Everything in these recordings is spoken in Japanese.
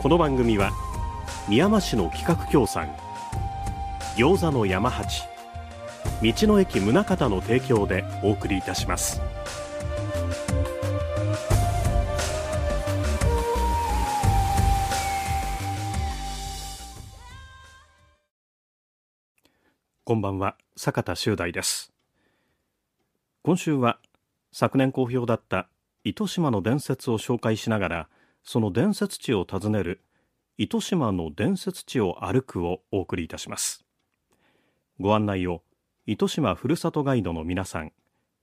この番組は宮間市の企画協賛餃子の山八道の駅宗像の提供でお送りいたします。こんばんは坂田修大です。今週は昨年好評だった糸島の伝説を紹介しながらその伝説地を訪ねる糸島の伝説地を歩くをお送りいたします。ご案内を糸島ふるさとガイドの皆さん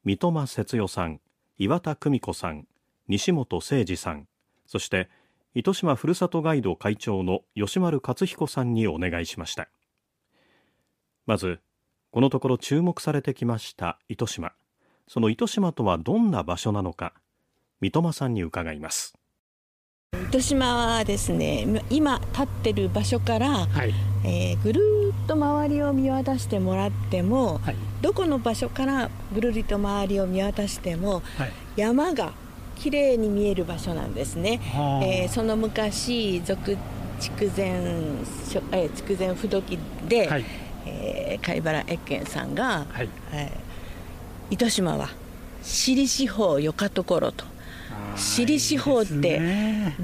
三笘節代さん岩田久美子さん西本誠二さんそして糸島ふるさとガイド会長の吉丸克彦さんにお願いしました。まずこのところ注目されてきました糸島。その糸島とはどんな場所なのか三笘さんに伺います。糸島はですね今立ってる場所から、はい、えー、ぐるっと周りを見渡してもらっても、はい、どこの場所からぐるりと周りを見渡しても、はい、山が綺麗に見える場所なんですね、えー、その昔俗筑前、えー、筑前不時で、はい。えー、貝原越見さんが、はい。えー、糸島は私利司法よかところと私利司法って、ね、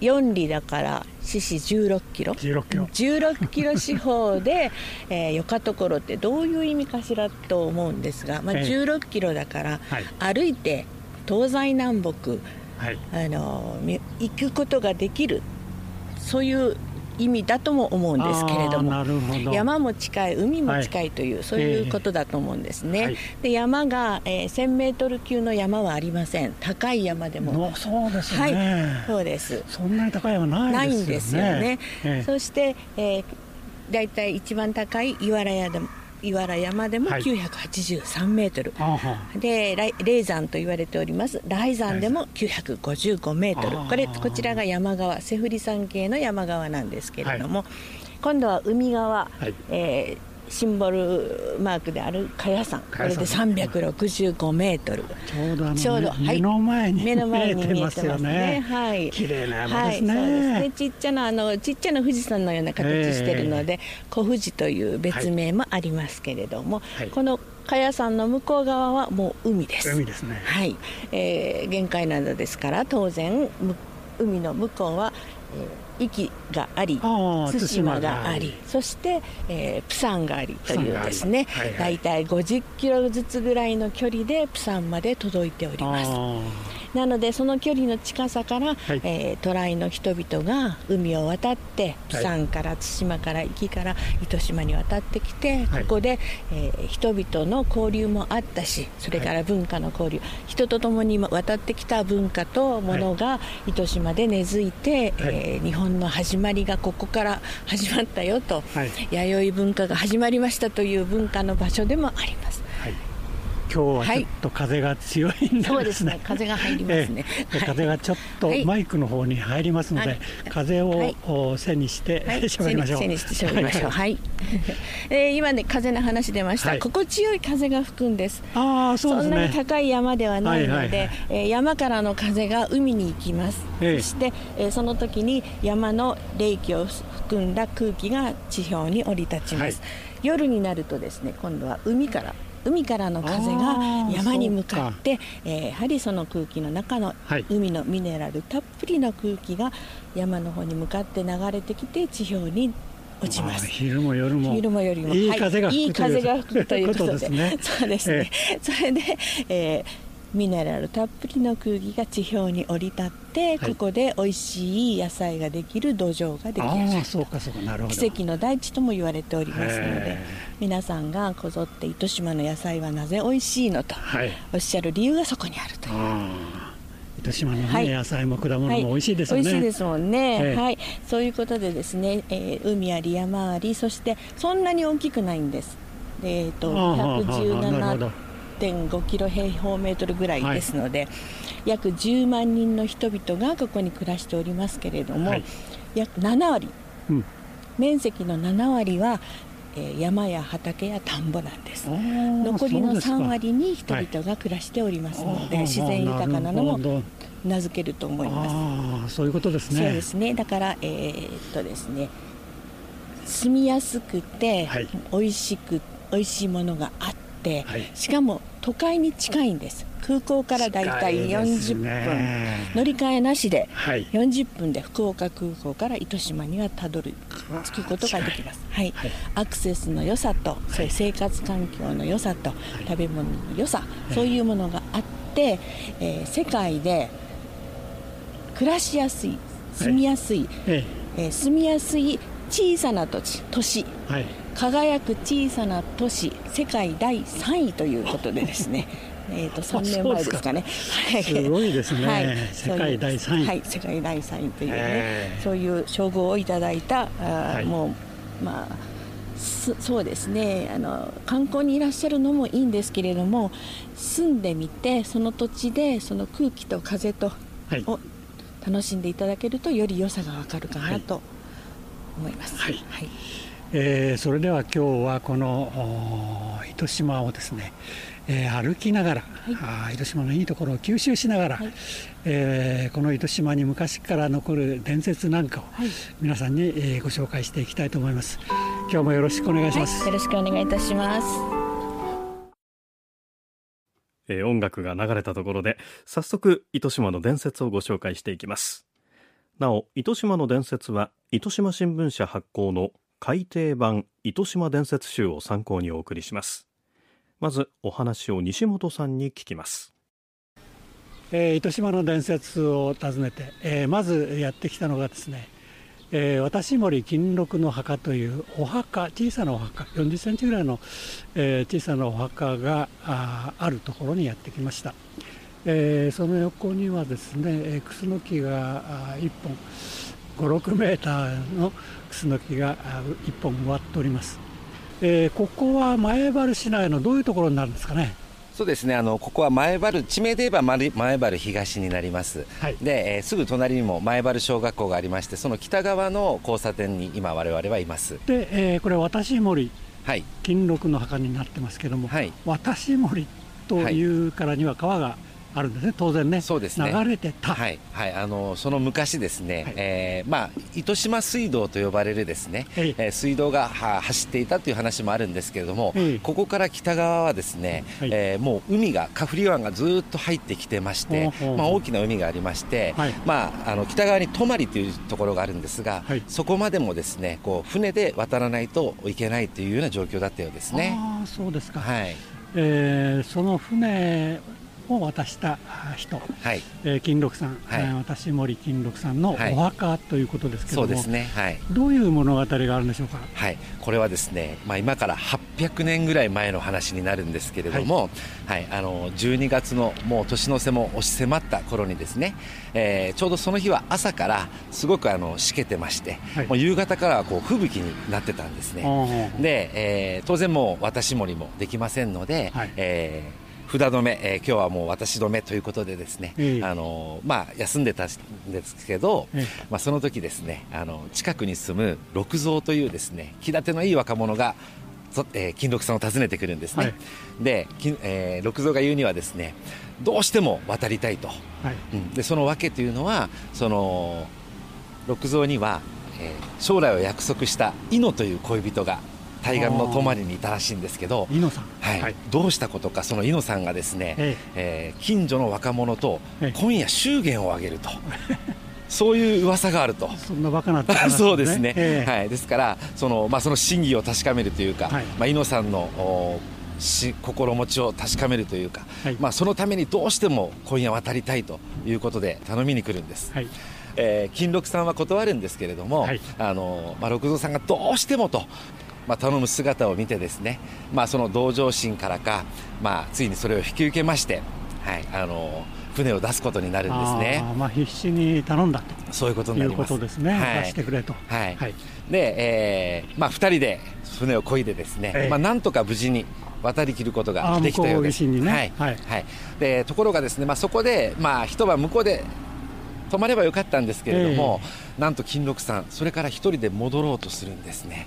4里だから四市16キロ？16キロ ,16 キロ四方で、えー、よかところってどういう意味かしらと思うんですが、まあ、16キロだから、歩いて東西南北、はい、あの行くことができるそういう意味だとも思うんですけれども山も近い海も近いという、はい、そういうことだと思うんですね、えー、で山が、えー、1000メートル級の山はありません。高い山でも。そうですね、はい、そうです。そんなに高い山ないんですよね、えー、そして、えー、大体一番高い岩良屋でも岩良山でも983メートル、はい、で霊山と言われております。雷山でも955メートル。これこちらが山側セフリ山系の山側なんですけれども、はい、今度は海側、はい、えーシンボルマークである茅山これで365メートル。ちょうどちょうど、はい、目の前に目の前に見えてますね。はい。綺麗な山ですね、はい、そうです。ねちっちゃなあのちっちゃな富士山のような形してるので、小富士という別名もありますけれども、はい、この茅山の向こう側はもう海です。海ですね。はい、えー、限界などですから当然海の向こうは、えー壱があり対馬がありそして、えー、プサンがありというですね、はいはい、大体50キロずつぐらいの距離でプサンまで届いております。なのでその距離の近さから、はい、えー、トライの人々が海を渡って釜山から対馬から壱岐から糸島に渡ってきて、ここで、えー、人々の交流もあったしそれから文化の交流、人と共に渡ってきた文化とものが糸島で根付いて、えー、日本の始まりがここから始まったよと、弥生文化が始まりましたという文化の場所でもあります。今日はちょっと風が強いんで、ね。はい、そうですね。風が入りますね、えー、風がちょっとマイクの方に入りますので、はい、風を、はい、背にして喋、りましょう。背にして喋りましょう。はい、えー、今ね風の話出ました、心地よい風が吹くんです。ああそうですね。そんなに高い山ではないので、えー、山からの風が海に行きます、えー、そして、えー、その時に山の冷気を含んだ空気が地表に降り立ちます、夜になるとですね今度は海から海からの風が山に向かって、えー、やはりその空気の中の海のミネラルたっぷりの空気が山の方に向かって流れてきて地表に落ちます。昼も夜も。昼も夜も。いい風が吹く、はい、いい風が吹くということで。ね、そうですね。えー、それで、えー、ミネラルたっぷりの空気が地表に降り立って、はい、ここで美味しい野菜ができる土壌が出来上がるそうかそうか。なるほど。奇跡の大地とも言われておりますので皆さんがこぞって糸島の野菜はなぜ美味しいのと、はい、おっしゃる理由がそこにあるという。糸島のね、はい、野菜も果物も美味しいですよね、美味しいですもんね、えー、はい。そういうことでですね、えー、海あり山ありそしてそんなに大きくないんです。えっ、ー、と117.5キロ平方メートルぐらいですので、はい、約10万人の人々がここに暮らしておりますけれども、はい、約7割、うん、面積の7割はえー、山や畑や田んぼなんです。残りの3割に人々が暮らしておりますので、はい、自然豊かなのも名付けると思います。そういうことですね。そうですね。だからえー、っとですね住みやすくて、はい、美味しく美味しいものがあって、はい、しかも都会に近いんです。空港からだいたい40分、乗り換えなしで40分で福岡空港から糸島にはたどり着くことができます、はい、はい、アクセスの良さと、そういう生活環境の良さと、食べ物の良さ、そういうものがあって、えー、世界で暮らしやすい住みやすい、えー、住みやすい小さな土地都市、はい、輝く小さな都市世界第3位ということでですね。えー、と3年前ですかね。すごいですね。はい、世界第3位。はい、世界第3位というね、そういう称号をいただいた、あはい、もうまあ。そうですね。あの観光にいらっしゃるのもいいんですけれども住んでみてその土地でその空気と風と、はい、を楽しんでいただけるとより良さが分かるかなと思います。はい、はい、えー、それでは今日はこの糸島をですねえー、歩きながら、はい、糸島のいいところを吸収しながら、はい、えー、この糸島に昔から残る伝説なんかを皆さんに、えー、ご紹介していきたいと思います。今日もよろしくお願いします、はい、よろしくお願いいたします。えー、音楽が流れたところで早速糸島の伝説をご紹介していきます。なお糸島の伝説は糸島新聞社発行の改訂版糸島伝説集を参考にお送りします。まずお話を西本さんに聞きます、えー、糸島の伝説を訪ねて、えー、まずやってきたのがですね、えー、私森金六の墓というお墓小さなお墓40センチぐらいの、えー、小さなお墓がああるところにやってきました、えー、その横にはですねクスノキが1本56メーターのスノキが1本植わっております。えー、ここは前原市内のどういうところになるんですかね？そうですね。あのここは前原地名で言えば前原東になります、はい、で、えー、すぐ隣にも前原小学校がありましてその北側の交差点に今我々はいます。で、えー、これ私森、はい、金六の墓になってますけども、はい、私森というからには川があるんですね、当然ね、そうですね。流れてた、はい。はい、あのその昔ですね、はい、えー、まあ、糸島水道と呼ばれるですね、はい、えー、水道がは走っていたという話もあるんですけれども、はい、ここから北側はですね、はい、えー、もう海が、カフリ湾がずっと入ってきてまして、まあ、大きな海がありまして、はい、まあ、あの北側に泊というところがあるんですが、そこまでもですねこう船で渡らないといけないというような状況だったようですね。あそうですか、はい。えー、その船を渡した人、はい。えー、金六さん、はい、私森金六さんのお墓ということですけども、そうですね、はい、どういう物語があるんでしょうか、はい、これはですね、まあ、今から800年ぐらい前の話になるんですけれども、はい、はい、あの12月のもう年の瀬も押し迫った頃にですね、えー、ちょうどその日は朝からすごくあのしけてまして、はい、もう夕方からはこう吹雪になってたんですね。で、えー、当然もう私森もできませんので、はい、えー札止め、えー、今日はもう私止めということでですね、えー、あのまあ、休んでたんですけど、えー、まあ、その時ですねあの近くに住む六蔵というですね気立てのいい若者がえー、金六さんを訪ねてくるんですね、はい、で、えー、六蔵が言うにはですねどうしても渡りたいと、はい、うん、でその訳というのはその六蔵には、えー、将来を約束したイノという恋人が対岸の泊まりにいたらしいんですけど、猪野さん、はい、はい、どうしたことか、その猪野さんがですね、えええー、近所の若者と今夜祝言を挙げると。そういう噂があると。そんなバカな、ね、そうですね。えー、はい。ですからそのまあその真偽を確かめるというか、はい、まあ猪野さんのおし心持ちを確かめるというか、はい、まあそのためにどうしても今夜渡りたいということで頼みに来るんです。はい。えー、金六さんは断るんですけれども、はい、あのまあ六蔵さんがどうしてもとまあ、頼む姿を見てですね、まあ、その同情心からか、まあ、ついにそれを引き受けまして、はい、あの船を出すことになるんですね。あまあ、必死に頼んだと。そういうことになります。いうことですね、はい、出してくれと。はい、はい、で、えーまあ、2人で船を漕いでですね、えー、まあ、なんとか無事に渡りきることができたようです。ね、はい、はい、はい、でところがですね、まあ、そこで、まあ、一晩向こうで泊まればよかったんですけれども、えー、なんと金六さんそれから一人で戻ろうとするんですね。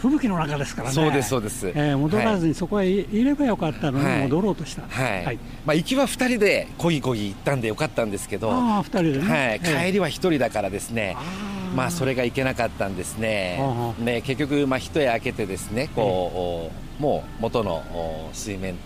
吹雪の中ですからね、そうですそうです、えー、戻らずにそこへいればよかったのに、戻ろうとした、はい。はい。まあ、行きは2人でこぎこぎ行ったんでよかったんですけど、あ2人でね、はい、帰りは1人だからですね、まあ、それがいけなかったんですね、ね結局、まあ、一夜明けてですねこう、もう元の水面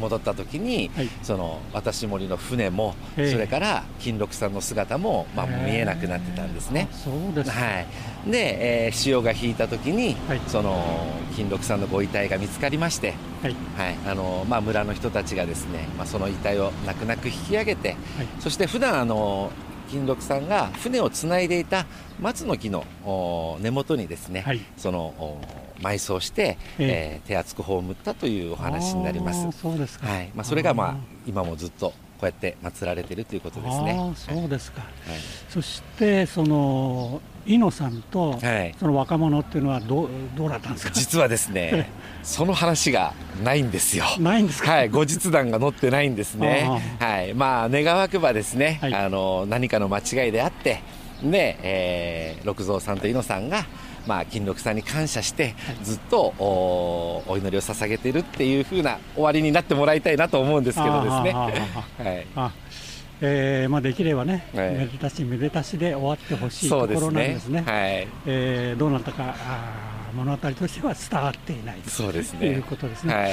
戻った時に、はい、その私森の船も、それから金六さんの姿も、まあ、見えなくなってたんですね。そうですはい、で、えー、潮が引いた時に、はい、その金六さんのご遺体が見つかりまして、はい。はい。あのまあ、村の人たちがですね、まあ、その遺体を泣く泣く引き上げて、はい、そして普段あの金六さんが船をつないでいた松の木の根元にですね、はい、その埋葬して、えー、手厚く葬ったというお話になります。そうですか。はい。まあそれがまあ今もずっとこうやって祀られているということですね。そうですか。はい、そしてその猪野さんと、はい、その若者っていうのはどうどうだったんですか？実はですね、その話がないんですよ。ないんですか？はい、後日談が載ってないんですね。はい、まあ願わくばですね、はい、あの何かの間違いであって、で、えー、六蔵さんと猪野さんが。まあ、金六さんに感謝して、ずっとおお祈りを捧げているっていうふうな終わりになってもらいたいなと思うんですけどですね。はい。えーまあ、できればね、はい、めでたしめでたしで終わってほしいところなんですね。すね。はい、えー、どうなったかあ物語としては伝わっていないそうです、ね、ということですね。はい。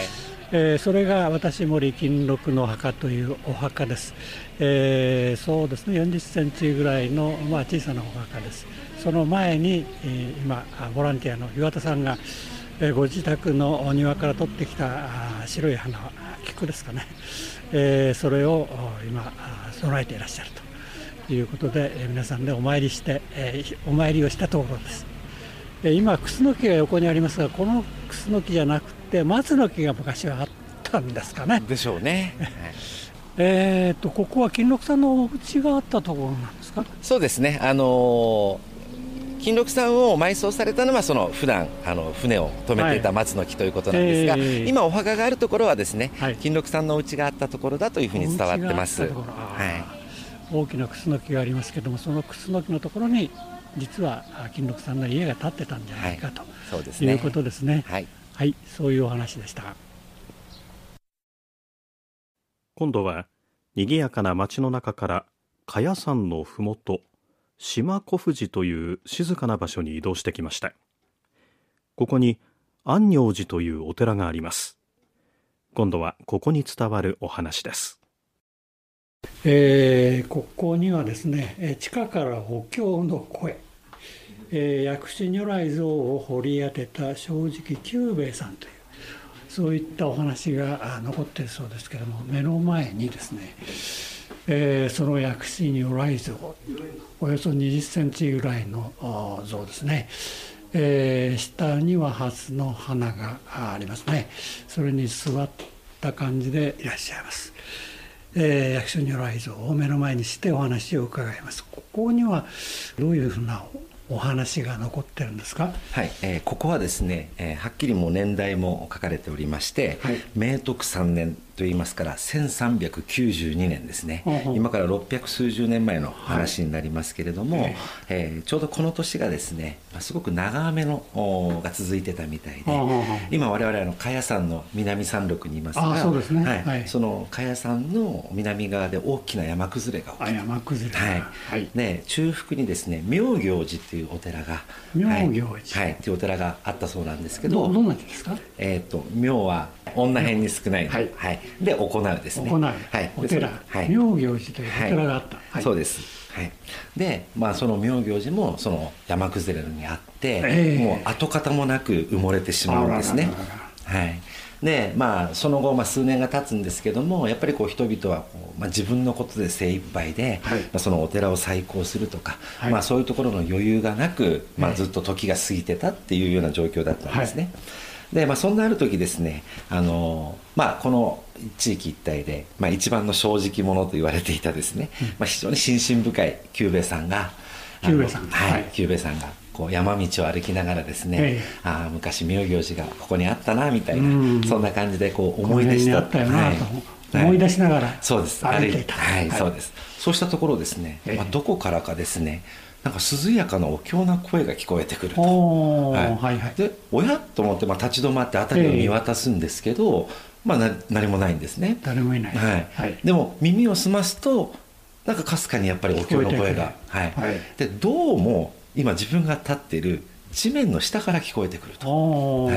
えー、それが私森金六の墓というお墓です、えー、そうですね。40センチぐらいの、まあ、小さなお墓です。その前に、えー、今ボランティアの岩田さんが、えー、ご自宅の庭から取ってきた白い花菊ですかね、えー、それを今備えていらっしゃるということで、えー、皆さんでお参りして、えー、お参りをしたところです、えー、今クスノキが横にありますがこのクスノキじゃなくて松の木が昔はあったんですかね。でしょうね。えっとここは金六さんのお家があったところなんですか？そうですね。あのー金六さんを埋葬されたのはその普段あの船を止めていた松の木ということなんですが、はいえー、今お墓があるところはですね、はい、金六さんのお家があったところだというふうに伝わってます。はい、大きなクスノキがありますけどもそのクスノキのところに実は金六さんの家が建ってたんじゃないかと、そうですね、いうことですね。はい、はい、そういうお話でした。今度は賑やかな街の中から茅山のふもと島小富という静かな場所に移動してきました。ここに安養寺というお寺があります。今度はここに伝わるお話です。えー、ここにはですね地下からお経の声、えー、薬師如来像を掘り当てた正直久兵衛さんというそういったお話が残っているそうですけども目の前にですねえー、その薬師如来像およそ20センチぐらいの像ですね、えー、下には蓮の花がありますね。それに座った感じでいらっしゃいます、えー、薬師如来像を目の前にしてお話を伺います。ここにはどういうふうなお話が残ってるんですか？はい、えー、ここはですね、えー、はっきりもう年代も書かれておりまして、はい、明徳3年といいますから1392年ですね、うんう。ん、今から600数十年前の話になりますけれども、はい、えー、ちょうどこの年がですねすごく長雨のが続いてたみたいで、うんうん、今我々あの茅谷山の南山麓にいますがそうですね、はい。はい、その茅谷山の南側で大きな山崩れが起きて山崩れ、はい。はい、で中腹にですね妙行寺っていうお寺が妙行寺、はい、はい、っていうお寺があったそうなんですけどどんなですか？えっ、ー、と妙は女編に少ない。はい、はい、で行うですね。行う、はい、お寺、はい、妙行寺というお寺があった、はい、そうです。はい、で、まあ、その妙行寺もその山崩れにあって、えー、もう跡形もなく埋もれてしまうんですね。はい。でまあ、その後、まあ、数年が経つんですけどもやっぱりこう人々はこう、まあ、自分のことで精一杯で、はい、まあ、そのお寺を再興するとか、はい、まあ、そういうところの余裕がなく、まあ、ずっと時が過ぎてたっていうような状況だったんですね。はいで、まあ、そんなある時ですねあの、まあ、この地域一帯で、まあ、一番の正直者と言われていたですね、うん、まあ、非常に心身深い久兵衛さんが久兵衛さん。はい、久兵衛さんがこう山道を歩きながらですね、ええ、ああ昔妙行寺がここにあったなみたいな、うん、そんな感じでこう思い出したこはい、思い出しながらそうです。歩いていた。はい、そうです。そうしたところですね、まあ、どこからかですねなんか涼やかなお経な声が聞こえてくると、はい。はいはい、でおやと思って、まあ、立ち止まって辺りを見渡すんですけど、まあ、な何もないんですね。誰もいない、はい。はい、でも耳を澄ますとなんかかすかにやっぱりお経の声が、はい、はい、でどうも今自分が立ってる地面の下から聞こえてくると、は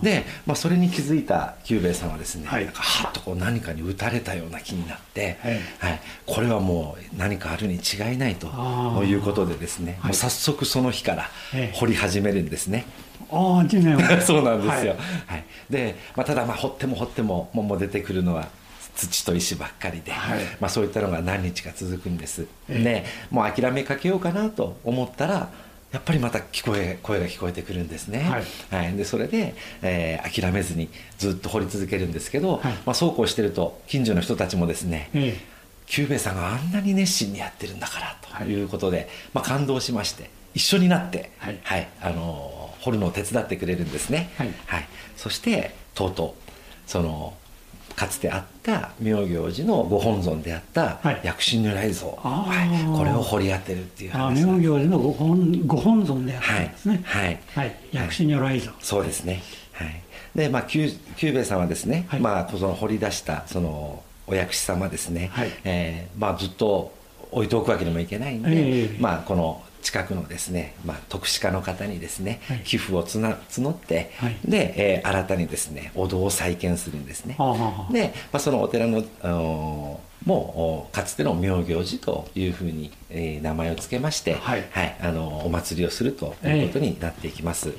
い、で、まあ、それに気づいた久兵衛さんはですね、はい、なんかはっとこう何かに打たれたような気になって、はい、はい、これはもう何かあるに違いないということでですね、もう早速その日から掘り始めるんですね。ああ地面を。そうなんですよ、はい。で、まあ、ただまあ掘っても掘ってももう出てくるのは土と石ばっかりで、はい、まあ、そういったのが何日か続くんです、でもう諦めかけようかなと思ったらやっぱりまた聞こえ声が聞こえてくるんですね、はい、はい、でそれで、えー、諦めずにずっと掘り続けるんですけど、はい、まあ、そうこうしてると近所の人たちもですね、ええ、久兵衛さんがあんなに熱心にやってるんだからとい。うことで、はい、まあ、感動しまして一緒になって、はい、はい、あの掘るのを手伝ってくれるんですね、はい。そしてとうとうそのかつてあった妙行寺のご本尊であった薬師如来像、はい、これを掘り当てるっていう話妙行寺のご本ご本尊であったんですね。はい、はい、薬師如来像、そうですね。はい。でまあ久兵衛さんはですね、まあその掘り出したそのお薬師様ですね、はい。えーまあ、ずっと置いておくわけにもいけないんで、えー、まあこの近くのですね、まあ、特殊化の方にですね、はい、寄付をつな募って、はい、で、えー、新たにですねお堂を再建するんですね、はあはあ、で、まあ、そのお寺のもかつての妙行寺というふうに、えー、名前を付けまして、はい、はい、あのお祭りをするということになっていきます、えー、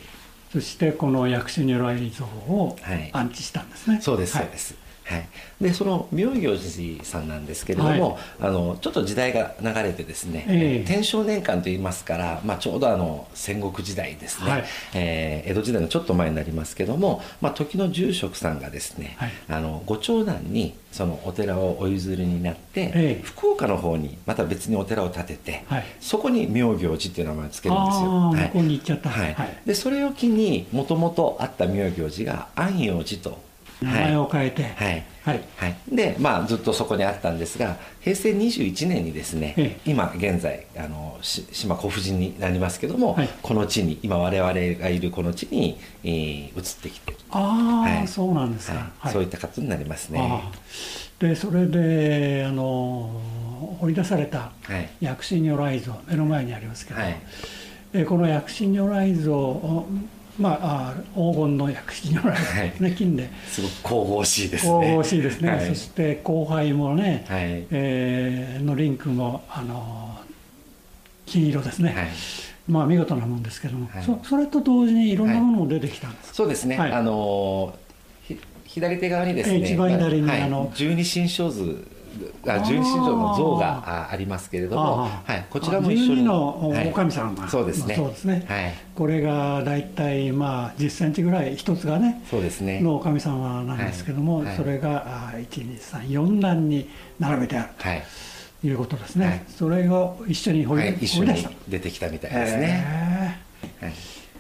そしてこの薬師如来像を安置したんですね、そうですそうです、はい、でその妙行寺さんなんですけれども、はい、あのちょっと時代が流れてですね、えー、天正年間といいますから、まあ、ちょうどあの戦国時代ですね、はい、えー、江戸時代のちょっと前になりますけども、まあ、時の住職さんがですね、はい、あのご長男にそのお寺をお譲りになって、えー、福岡の方にまた別にお寺を建てて、はい、そこに妙行寺っていう名前を付けるんですよ。はい、ここに行っちゃった、はい。でそれを機にもともとあった妙行寺が安養寺と名前を変えて、はい、はい、はい、で、まあ、ずっとそこにあったんですが平成21年にですね、ええ、今現在あの島古婦人になりますけども、はい、この地に今我々がいるこの地に、えー、移ってきてああ、はい、そうなんですか、はい、そういった形になりますね。でそれであの掘り出された薬師如来像目の前にありますけど、はい、えこの薬師如来像まあ、黄金の薬師如来ですね、はい、金で。すごく神々しいですね。神々しいですね、はい、そして後輩もね、はい、えー、のリンクもあの金色ですね、はい、まあ見事なもんですけども、はい、そそれと同時にいろんなものも出てきたんです、そうですね、あの左手側にですね一番左に、あの十二神将図あ十二神将の像がありますけれども、はい、こちらも一緒にのお神様が、そうですね。そうですね、はい、これが大体まあ10センチぐらい一つがねそうですね。のお神様なんですけども、それが1234段に並べてあると。はい。いうことですね、はい、それを一緒に掘り,、はい、一緒に出てきたみたいですね、えー、はい。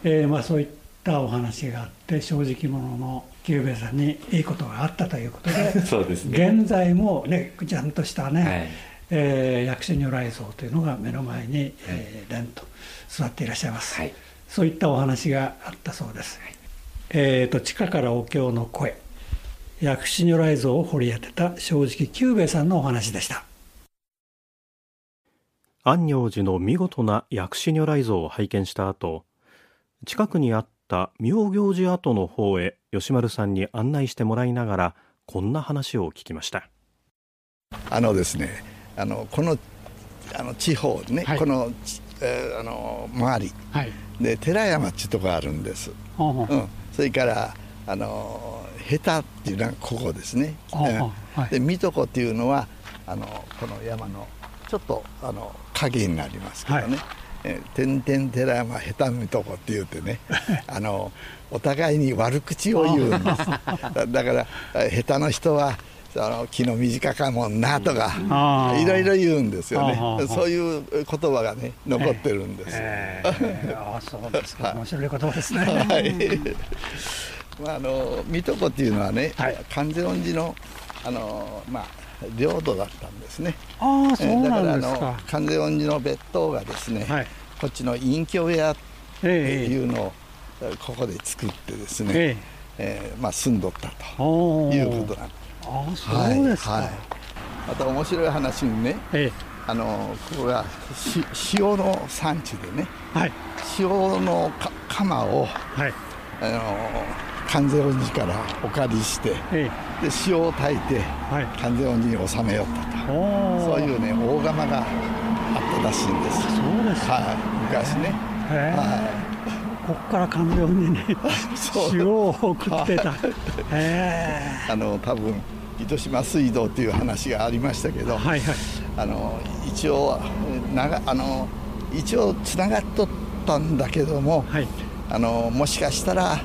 えーまあ、そういったお話があって正直者の久兵衛さんにいいことがあったということで そうです、ね、現在もねちゃんとしたね、はい、えー、薬師如来像というのが目の前に、はい、えー、連と座っていらっしゃいます、はい、そういったお話があったそうです、はい、えーと、地下からお経の声。薬師如来像を掘り当てた正直久兵衛さんのお話でした。安行寺の見事な薬師如来像を拝見した後近くにあった妙行寺跡の方へ吉丸さんに案内してもらいながらこんな話を聞きました。あのですねあのこのあの地方ね、はい、この、えー、あの周り、はい、で寺山っていうとこがあるんです、うん、それからあの下手っていうのはここですね、はい、で水戸っていうのはあのこの山のちょっとあの影になりますけどね、はい「てんてんてら山下手みとこ」って言うてね あのお互いに悪口を言うんです。だから下手の人はあの気の短かもんなとかいろいろ言うんですよね。そういう言葉がね残ってるんです、えーえー、あそうですか。面白い言葉ですね、はい。まあ、あの水戸っていうのはね、はい、観世音寺のあの、まあ、領土だったんですね。ああそうなんですか。観世音寺の別当がですね、はい、こっちの隠居部屋っていうのを、ここで作ってですね、ええ。ー、まあ、住んどったということなんです。あそうですか、はい。はい、また面白い話にね、ええ、あのここが塩の産地でね、はい、塩の釜を、はい、あの関西音寺からお借りして、ええ、で塩を炊いて、はい、関西音寺に納めよったとそういうね大釜があったらしいんです。そうですはい、昔ね、はい。ここから関西音寺に 塩を送ってた、あの多分糸島水道という話がありましたけど、はいはい、あの一応長あの一応つながっとったんだけども、はい、あのもしかしたら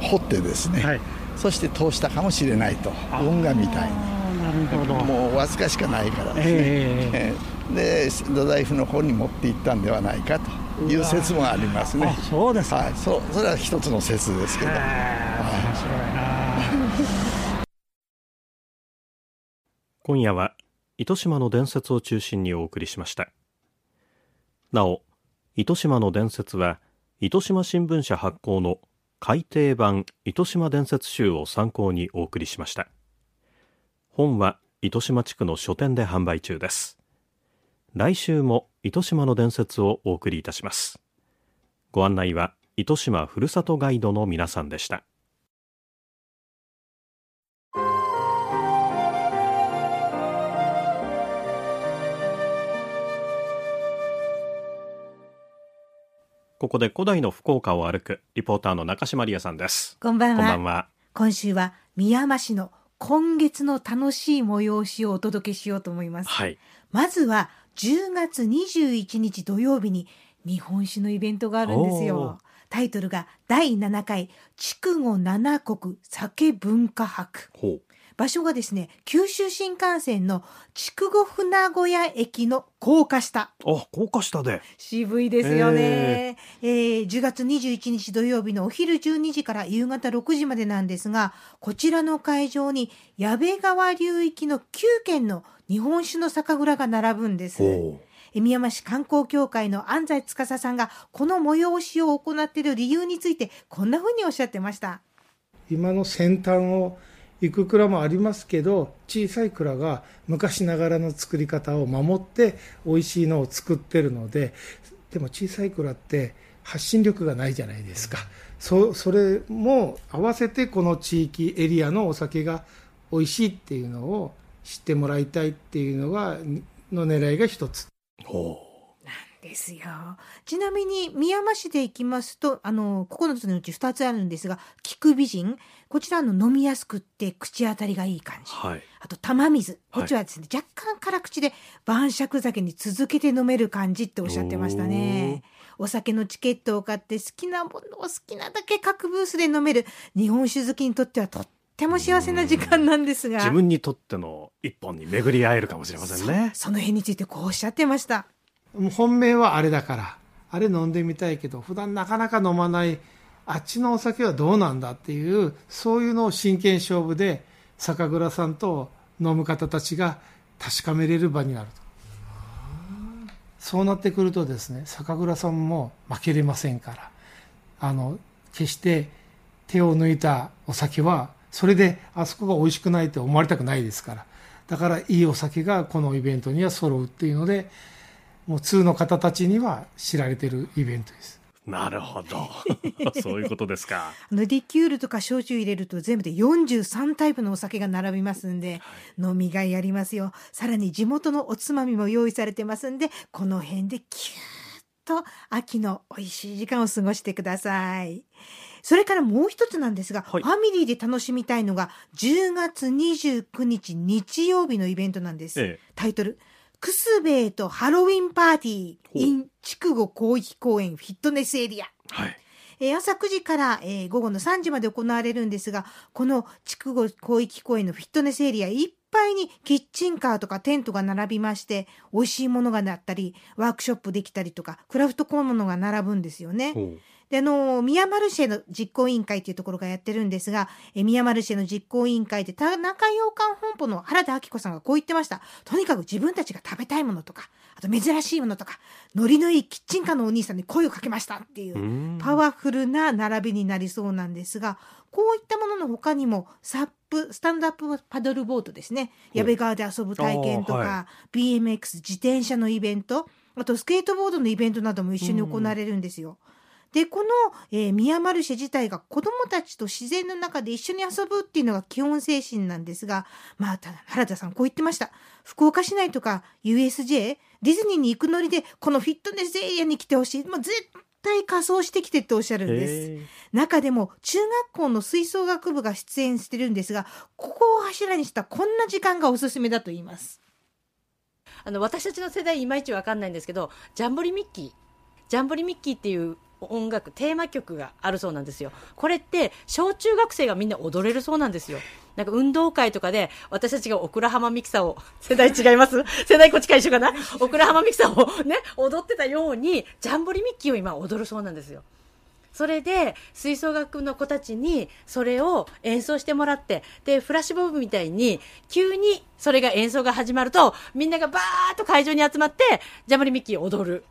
掘ってですね、はい、そして通したかもしれないと運河みたいに。なるほど。もうわずかしかないからですね、えー、で太宰府の方に持っていったんではないかという説もありますね。そうですはい、そそれは一つの説ですけど、面白いな。今夜は糸島の伝説を中心にお送りしました。なお糸島の伝説は糸島新聞社発行の改訂版糸島伝説集を参考にお送りしました。本は糸島地区の書店で販売中です。来週も糸島の伝説をお送りいたします。ご案内は糸島ふるさとガイドの皆さんでした。ここで古代の福岡を歩くリポーターの中島理恵さんですこんばんは。こんばんは。今週は宮山市の今月の楽しい催しをお届けしようと思います。はい。まずは10月21日土曜日に日本酒のイベントがあるんですよ。タイトルが第7回筑後七国酒文化博。場所がですね、九州新幹線の筑後船小屋駅の高架下。あ、高架下で。渋いですよね。えー、えー、10月21日土曜日のお昼12時から夕方6時までなんですが、こちらの会場に矢部川流域の9軒の日本酒の酒蔵が並ぶんです。宮山市観光協会の安西司さんがこの催しを行っている理由についてこんなふうにおっしゃってました今の先端を行く蔵もありますけど小さい蔵が昔ながらの作り方を守って美味しいのを作ってるのででも小さい蔵って発信力がないじゃないですかそそれも合わせてこの地域エリアのお酒が美味しいっていうのを知ってもらいたいっていうのがの狙いが一つ。ほうですよ。ちなみに、宮山市で行きますと、あの、9つのうち2つあるんですが、菊美人。こちらの飲みやすくって口当たりがいい感じ。はい、あと、玉水。こっちはですね、はい、若干辛口で晩酌酒に続けて飲める感じっておっしゃってましたね。お酒のチケットを買って好きなものを好きなだけ各ブースで飲める日本酒好きにとってはとっても幸せな時間なんですが。自分にとっての一本に巡り合えるかもしれませんね。その辺についてこうおっしゃってました。本命はあれだからあれ飲んでみたいけど普段なかなか飲まないあっちのお酒はどうなんだっていうそういうのを真剣勝負で酒蔵さんと飲む方たちが確かめれる場になると。そうなってくるとですね酒蔵さんも負けれませんからあの決して手を抜いたお酒はそれであそこが美味しくないって思われたくないですからだからいいお酒がこのイベントには揃うっていうのでもう通の方たちには知られてるイベントです。なるほど。そういうことですか。リキュールとか焼酎入れると全部で43タイプのお酒が並びますんで、はい、飲みがいありますよ。さらに地元のおつまみも用意されてますんで、この辺でキューッと秋の美味しい時間を過ごしてください。それからもう一つなんですが、はい、ファミリーで楽しみたいのが10月29日日曜日のイベントなんです。ええ、タイトルクスベイとハロウィンパーティー in 筑後広域公園フィットネスエリア。はい。えー、朝9時から、えー、午後の3時まで行われるんですが、この筑後広域公園のフィットネスエリアいっぱいにキッチンカーとかテントが並びまして、美味しいものがなったり、ワークショップできたりとか、クラフト小物が並ぶんですよね。で、あの、ミヤマルシェの実行委員会というところがやってるんですが、えミヤマルシェの実行委員会で田中洋館本舗の原田明子さんがこう言ってました。とにかく自分たちが食べたいものとか、あと珍しいものとか、ノリのいいキッチンカーのお兄さんに声をかけましたっていうパワフルな並びになりそうなんですが、こういったものの他にも、サップ、スタンドアップパドルボートですね。矢部川で遊ぶ体験とか、はい、BMX 自転車のイベント、あとスケートボードのイベントなども一緒に行われるんですよ。で、この、えー、ミヤマルシェ自体が子供たちと自然の中で一緒に遊ぶっていうのが基本精神なんですが、まあ、原田さんこう言ってました。福岡市内とか USJ、ディズニーに行くノリで、このフィットネスエリアに来てほしい。もう絶対仮装してきてっておっしゃるんです。中でも中学校の吹奏楽部が出演してるんですが、ここを柱にしたこんな時間がおすすめだと言います。あの私たちの世代いまいちわかんないんですけど、ジャンボリミッキー、ジャンボリミッキーっていう音楽テーマ曲があるそうなんですよ。これって小中学生がみんな踊れるそうなんですよ。なんか運動会とかで私たちがオクラハマミキサーを 世代違います？世代こっちか一緒かな？オクラハマミキサーをね踊ってたようにジャンボリミッキーを今踊るそうなんですよ。それで吹奏楽の子たちにそれを演奏してもらってでフラッシュボブみたいに急にそれが演奏が始まるとみんながバーッと会場に集まってジャンボリミッキーを踊る。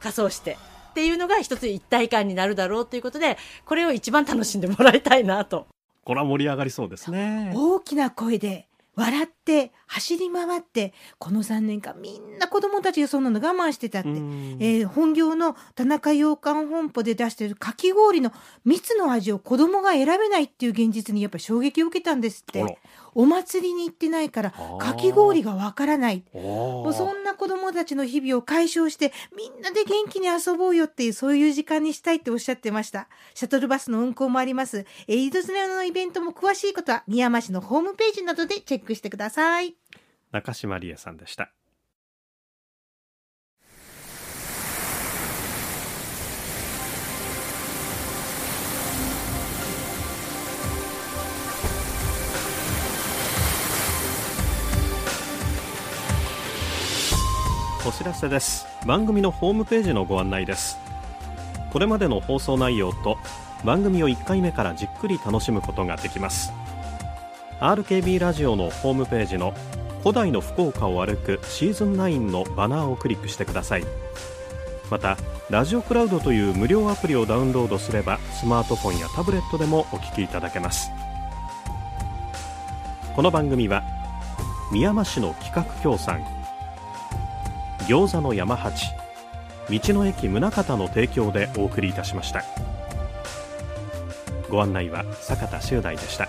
仮装して。っていうのが一つ一体感になるだろうということで、これを一番楽しんでもらいたいなと。これは盛り上がりそうですね。大きな声で笑って走り回ってこの3年間みんな子供たちがそんなの我慢してたって、えー、本業の田中洋館本舗で出してるかき氷の蜜の味を子供が選べないっていう現実にやっぱ衝撃を受けたんですってお祭りに行ってないからかき氷がわからない。もうそんな子供たちの日々を解消してみんなで元気に遊ぼうよっていうそういう時間にしたいっておっしゃってました。シャトルバスの運行もあります。えー、井戸綱のイベントも詳しいことは宮山市のホームページなどでチェックしてください。中島理恵さんでした知らせです。番組のホームページのご案内です。これまでの放送内容と番組を1回目からじっくり楽しむことができます。RKB ラジオのホームページの古代の福岡を歩くシーズン9のバナーをクリックしてください。またラジオクラウドという無料アプリをダウンロードすればスマートフォンやタブレットでもお聞きいただけます。この番組は宮間市の企画協賛餃子の山八。道の駅宗像の提供でお送りいたしました。ご案内は坂田修大でした。